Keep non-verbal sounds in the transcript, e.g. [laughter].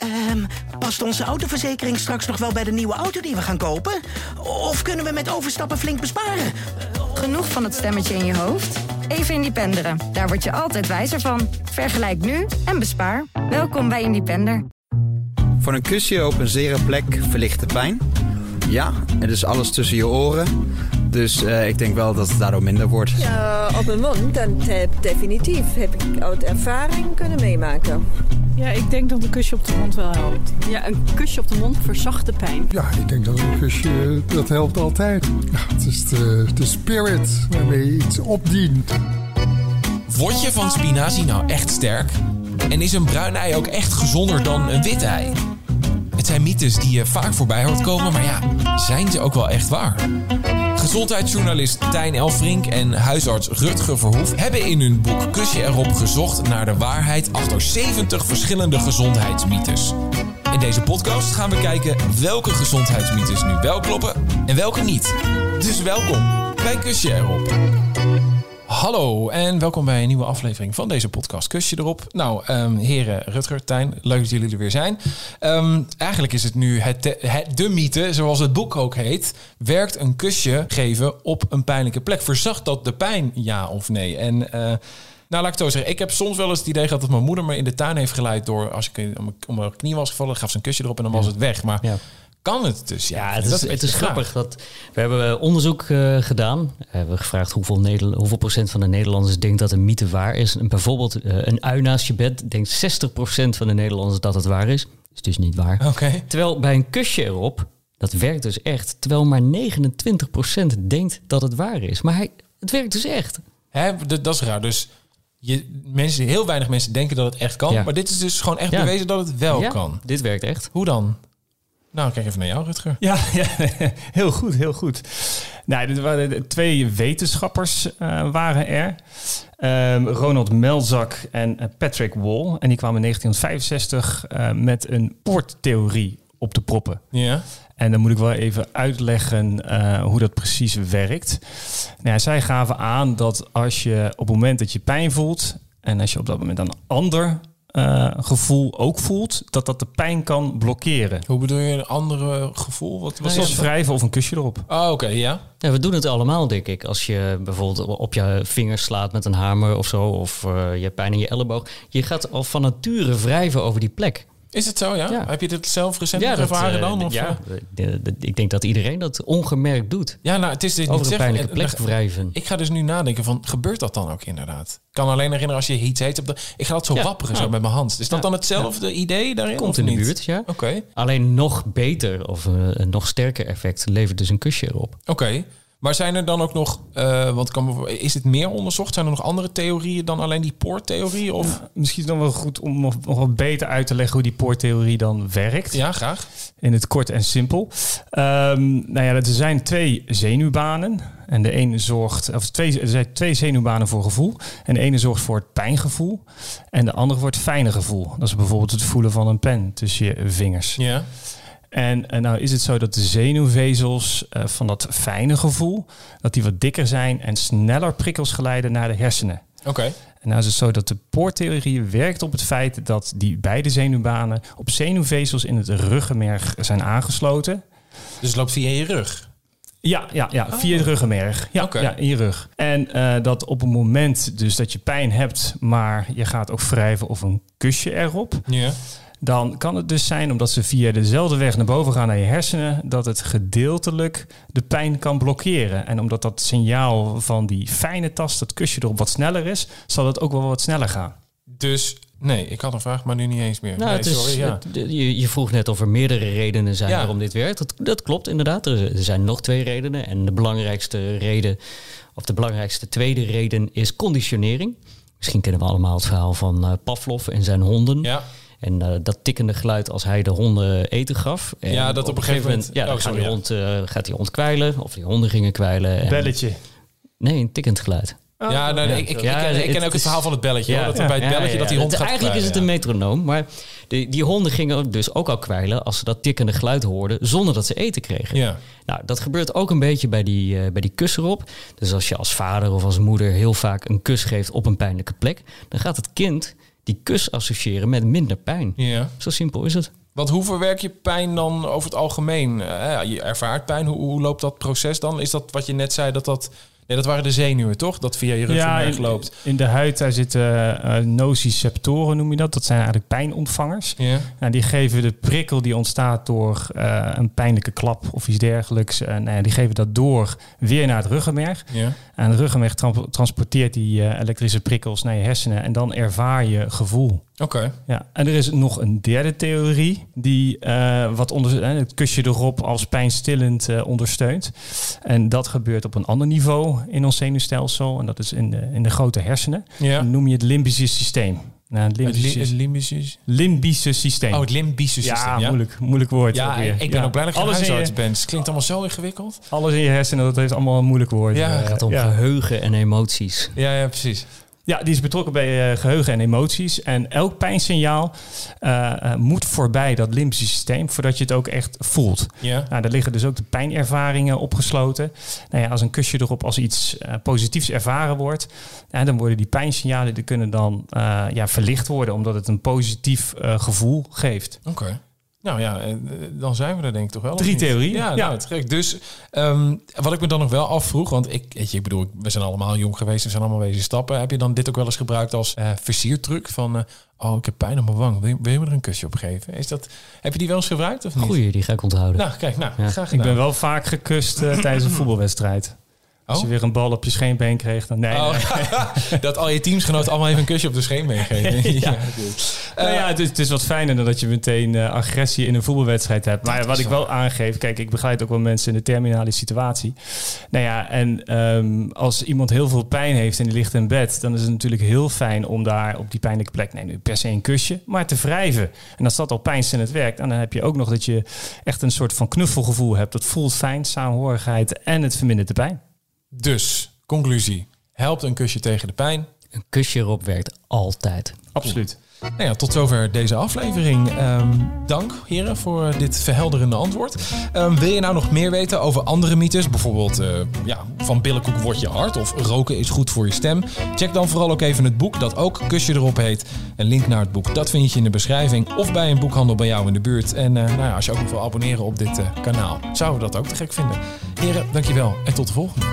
Ehm, past onze autoverzekering straks nog wel bij de nieuwe auto die we gaan kopen? Of kunnen we met overstappen flink besparen? Genoeg van het stemmetje in je hoofd? Even Independeren. Daar word je altijd wijzer van. Vergelijk nu en bespaar. Welkom bij Independer. Voor een kusje op een zere plek verlicht de pijn. Ja, het is alles tussen je oren. Dus uh, ik denk wel dat het daardoor minder wordt. Ja, op een mond, dan heb, definitief. Heb ik uit ervaring kunnen meemaken. Ja, ik denk dat een kusje op de mond wel helpt. Ja, een kusje op de mond verzacht de pijn. Ja, ik denk dat een kusje, dat helpt altijd. Ja, het is de, de spirit waarmee je iets opdient. Word je van spinazie nou echt sterk? En is een bruin ei ook echt gezonder dan een wit ei? Het zijn mythes die je vaak voorbij hoort komen, maar ja, zijn ze ook wel echt waar? Gezondheidsjournalist Tijn Elfrink en huisarts Rutger Verhoef hebben in hun boek Kusje erop gezocht naar de waarheid achter 70 verschillende gezondheidsmythes. In deze podcast gaan we kijken welke gezondheidsmythes nu wel kloppen en welke niet. Dus welkom bij Kusje erop. Hallo en welkom bij een nieuwe aflevering van deze podcast. Kusje erop. Nou, um, heren Rutger, Tijn, leuk dat jullie er weer zijn. Um, eigenlijk is het nu het, het, de mythe, zoals het boek ook heet. Werkt een kusje geven op een pijnlijke plek? Verzacht dat de pijn, ja of nee? En... Uh, nou, laat ik het zo zeggen. Ik heb soms wel eens het idee gehad dat mijn moeder me in de tuin heeft geleid door als ik om mijn knie was gevallen, gaf ze een kusje erop en dan was het weg. Maar ja kan het dus. Ja, het is, het is grappig. Dat, we hebben onderzoek uh, gedaan. We hebben gevraagd hoeveel, Nederland, hoeveel procent van de Nederlanders denkt dat een mythe waar is. En bijvoorbeeld uh, een ui naast je bed denkt 60% van de Nederlanders dat het waar is. Is dus niet waar. Okay. Terwijl bij een kusje erop, dat werkt dus echt. Terwijl maar 29% denkt dat het waar is. Maar hij, het werkt dus echt. Hè, dat, dat is raar. Dus je, mensen, heel weinig mensen denken dat het echt kan. Ja. Maar dit is dus gewoon echt ja. bewezen dat het wel ja, kan. Dit werkt echt. Hoe dan? Nou, kijk even naar jou, Rutger. Ja, [laughs] ja heel goed, heel goed. Nou, dit waren twee wetenschappers uh, waren er. Um, Ronald Melzak en Patrick Wall. En die kwamen in 1965 uh, met een poorttheorie op te proppen. Ja. En dan moet ik wel even uitleggen uh, hoe dat precies werkt. Nou, zij gaven aan dat als je op het moment dat je pijn voelt... en als je op dat moment een ander uh, gevoel ook voelt, dat dat de pijn kan blokkeren. Hoe bedoel je een andere gevoel? Wat was Zoals wrijven of een kusje erop. Oh, oké, okay, ja. ja. We doen het allemaal, denk ik. Als je bijvoorbeeld op je vingers slaat met een hamer of zo, of uh, je hebt pijn in je elleboog. Je gaat al van nature wrijven over die plek. Is het zo, ja? ja. Heb je dit zelf recent ja, ervaren uh, dan? Of? Ja, de, ik denk dat iedereen dat ongemerkt doet. Ja, nou, het is dit Over niet een pijnlijke plek wrijven. Ik ga dus nu nadenken van, gebeurt dat dan ook inderdaad? Ik kan alleen herinneren als je iets heet. Ik ga dat zo wapperen zo met mijn hand. Is dat dan hetzelfde idee daarin? Komt in de buurt, ja. Oké. Okay. Alleen nog beter of een nog sterker effect levert dus een kusje erop. Oké. Okay. Maar zijn er dan ook nog, uh, want kan, is het meer onderzocht? Zijn er nog andere theorieën dan alleen die poorttheorie? Of? Ja, misschien dan wel goed om nog, nog wat beter uit te leggen hoe die poorttheorie dan werkt. Ja, graag. In het kort en simpel. Um, nou ja, er zijn twee zenuwbanen. En de ene zorgt, of twee, er zijn twee zenuwbanen voor gevoel. En de ene zorgt voor het pijngevoel. En de andere voor het fijne gevoel. Dat is bijvoorbeeld het voelen van een pen tussen je vingers. Ja. En, en nou is het zo dat de zenuwvezels uh, van dat fijne gevoel, dat die wat dikker zijn en sneller prikkels geleiden naar de hersenen. Oké. Okay. En nou is het zo dat de poorttheorie werkt op het feit dat die beide zenuwbanen op zenuwvezels in het ruggenmerg zijn aangesloten. Dus het loopt via je rug? Ja, ja, ja oh. via het ruggenmerg. Ja, okay. ja in je rug. En uh, dat op het moment dus dat je pijn hebt, maar je gaat ook wrijven of een kusje erop. Ja dan kan het dus zijn, omdat ze via dezelfde weg naar boven gaan naar je hersenen, dat het gedeeltelijk de pijn kan blokkeren. En omdat dat signaal van die fijne tast, dat kusje erop wat sneller is, zal het ook wel wat sneller gaan. Dus nee, ik had een vraag, maar nu niet eens meer. Nou, nee, het is, sorry, ja. het, je, je, vroeg net of er meerdere redenen zijn ja. waarom dit werkt. Dat, dat klopt inderdaad. Er, er zijn nog twee redenen. En de belangrijkste reden, of de belangrijkste tweede reden, is conditionering. Misschien kennen we allemaal het verhaal van uh, Pavlov en zijn honden. Ja. En uh, dat tikkende geluid als hij de honden eten gaf. En ja, dat op, een gegeven moment. ja, dan oh, sorry, die hond, uh, gaat hij ontkwijlen. Of die honden gingen kwijlen. En, Belletje. Nee, een tikkend geluid. Oh, ja, nou, ja, ik, ik, ja, ik, ken, ik, ken ook het verhaal van het belletje. Ja, hoor, dat bij het belletje dat die hond het, gaat Eigenlijk kwijlen, is het een metronoom. Maar die, die honden gingen dus ook al kwijlen... als ze dat tikkende geluid hoorden... zonder dat ze eten kregen. Ja. Nou, dat gebeurt ook een beetje bij die, uh, bij die kus erop. Dus als je als vader of als moeder... heel vaak een kus geeft op een pijnlijke plek... dan gaat het kind die kus associëren met minder pijn. Ja. Zo simpel is het. Want hoe verwerk je pijn dan over het algemeen? Eh, je ervaart pijn. Hoe, hoe loopt dat proces dan? Is dat wat je net zei, dat dat... Nee, dat waren de zenuwen, toch? Dat via je ruggenmerg loopt. in de huid daar zitten eh, nociceptoren, noem je dat. Dat zijn eigenlijk pijnontvangers. Ja. Nou, die geven de prikkel die ontstaat door eh, een pijnlijke klap of iets dergelijks. eh, nou ja, die geven dat door weer naar het ruggenmerg. Ja. En het ruggenmerg tran- transporteert die elektrische prikkels naar je hersenen. En dan ervaar je gevoel. Oké. Ja, en er is nog een derde theorie die eh, wat onder, eh, het kusje erop als pijnstillend eh, ondersteunt. En dat gebeurt op een ander niveau in ons zenuwstelsel. En dat is in de, in de grote hersenen. Ja. Dan noem je het limbische systeem. Nou, het Het, limbische, li- het limbische... limbische systeem. Oh, het limbische systeem. ja, Ja, moeilijk, moeilijk woord. Ja, ik ben Ja. ook blij dat je alles in, huisarts je, bent. Het klinkt allemaal zo ingewikkeld. alles in je hersenen, dat heeft allemaal een moeilijk woord. Ja, Eh, Het gaat om ja. geheugen en emoties. Ja, ja, precies. Ja, die is betrokken bij eh, geheugen en emoties. En elk pijnsignaal eh, eh, moet voorbij dat limbische systeem voordat je het ook echt voelt. Ja. Nou, daar liggen dus ook de pijnervaringen opgesloten. Nou ja, als een kusje erop als iets positiefs ervaren wordt, dan worden die pijnsignalen die kunnen dan ja, verlicht worden, omdat het een positief gevoel geeft. Oké. Nou ja, eh, dan zijn we er denk ik toch wel. Drie theorieën. Ja, Ja. nou, gek. Dus ehm, wat ik me dan nog wel afvroeg, want ik, weet je, ik bedoel, we zijn allemaal jong geweest, we zijn allemaal wezen stappen. Heb je dan dit ook wel eens gebruikt als eh versiertruc van, eh, oh, ik heb pijn op mijn wang, wil je, wil je me er een kusje op geven? Is dat, heb je die wel eens gebruikt of niet? Goeie, die ga ik onthouden. Nou, kijk, nou, Ja. graag Ik ben wel vaak gekust tijdens een [clears throat] voetbalwedstrijd. Als Oh? je weer een bal op je scheenbeen kreeg, dan nee. Oh, nee. [laughs] dat al je teamsgenoten allemaal even een kusje op de scheen meegeven. [laughs] Ja. Nou Eh, ja, het is, het is wat fijner dan dat je meteen eh, agressie in een voetbalwedstrijd hebt. Maar wat ik wel aangeef, kijk, ik begeleid ook wel mensen in de terminale situatie. Nou ja, en ehm, als iemand heel veel pijn heeft en die ligt in bed, dan is het natuurlijk heel fijn om daar op die pijnlijke plek, nee, nu per se een kusje, maar te wrijven. En als dat al pijnstillend werkt, en dan heb je ook nog dat je echt een soort van knuffelgevoel hebt. Dat voelt fijn, saamhorigheid en het vermindert de pijn. Dus, conclusie. Helpt een kusje tegen de pijn? Een kusje erop werkt altijd. Absoluut. Nou ja, tot zover deze aflevering. Ehm, dank heren voor dit verhelderende antwoord. Ehm, wil je nou nog meer weten over andere mythes? Bijvoorbeeld eh, ja, van billenkoek wordt je hard of roken is goed voor je stem? Check dan vooral ook even het boek dat ook Kusje erop heet. Een link naar het boek dat vind je in de beschrijving of bij een boekhandel bij jou in de buurt. En eh, nou ja, als je ook nog wil abonneren op dit eh, kanaal, zouden we dat ook te gek vinden. Heren, dankjewel en tot de volgende.